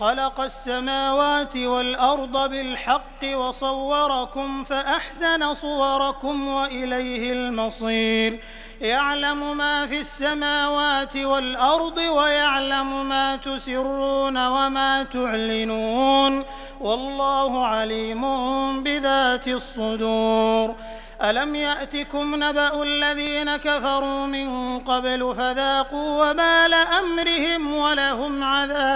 خلق السماوات والأرض بالحق وصوركم فأحسن صوركم وإليه المصير. يعلم ما في السماوات والأرض ويعلم ما تسرون وما تعلنون. والله عليم بذات الصدور. ألم يأتكم نبأ الذين كفروا من قبل فذاقوا وبال أمرهم ولهم عذاب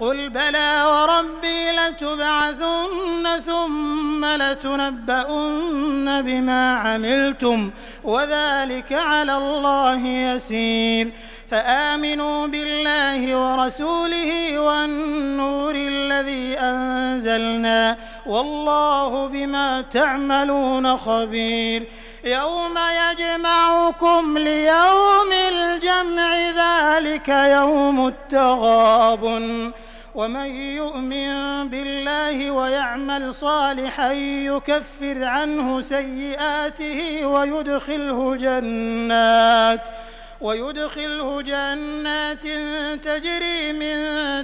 قل بلى وربي لتبعثن ثم لتنبؤن بما عملتم وذلك على الله يسير فامنوا بالله ورسوله والنور الذي أنزلنا والله بما تعملون خبير يوم يجمعكم ليوم الجمع ذلك يوم التغابن ومن يؤمن بالله ويعمل صالحا يكفر عنه سيئاته ويدخله جنات ويدخله جنات تجري من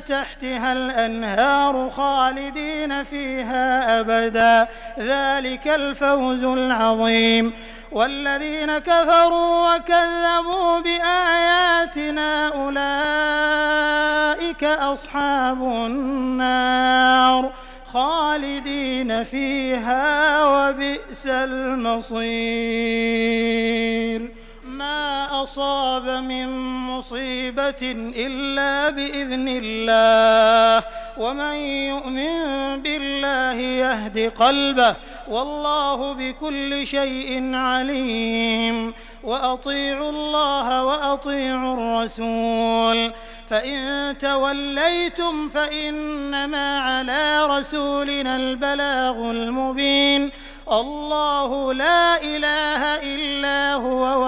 تحتها الأنهار خالدين فيها أبدا. ذلك الفوز العظيم. والذين كفروا وكذبوا بآياتنا أولئك أصحاب النار خالدين فيها وبئس المصير. أصاب من مصيبة إلا بإذن الله. ومن يؤمن بالله يهد قلبه. والله بكل شيء عليم. وأطيعوا الله وأطيعوا الرسول. فإن توليتم فإنما على رسولنا البلاغ المبين. الله لا إله إلا هو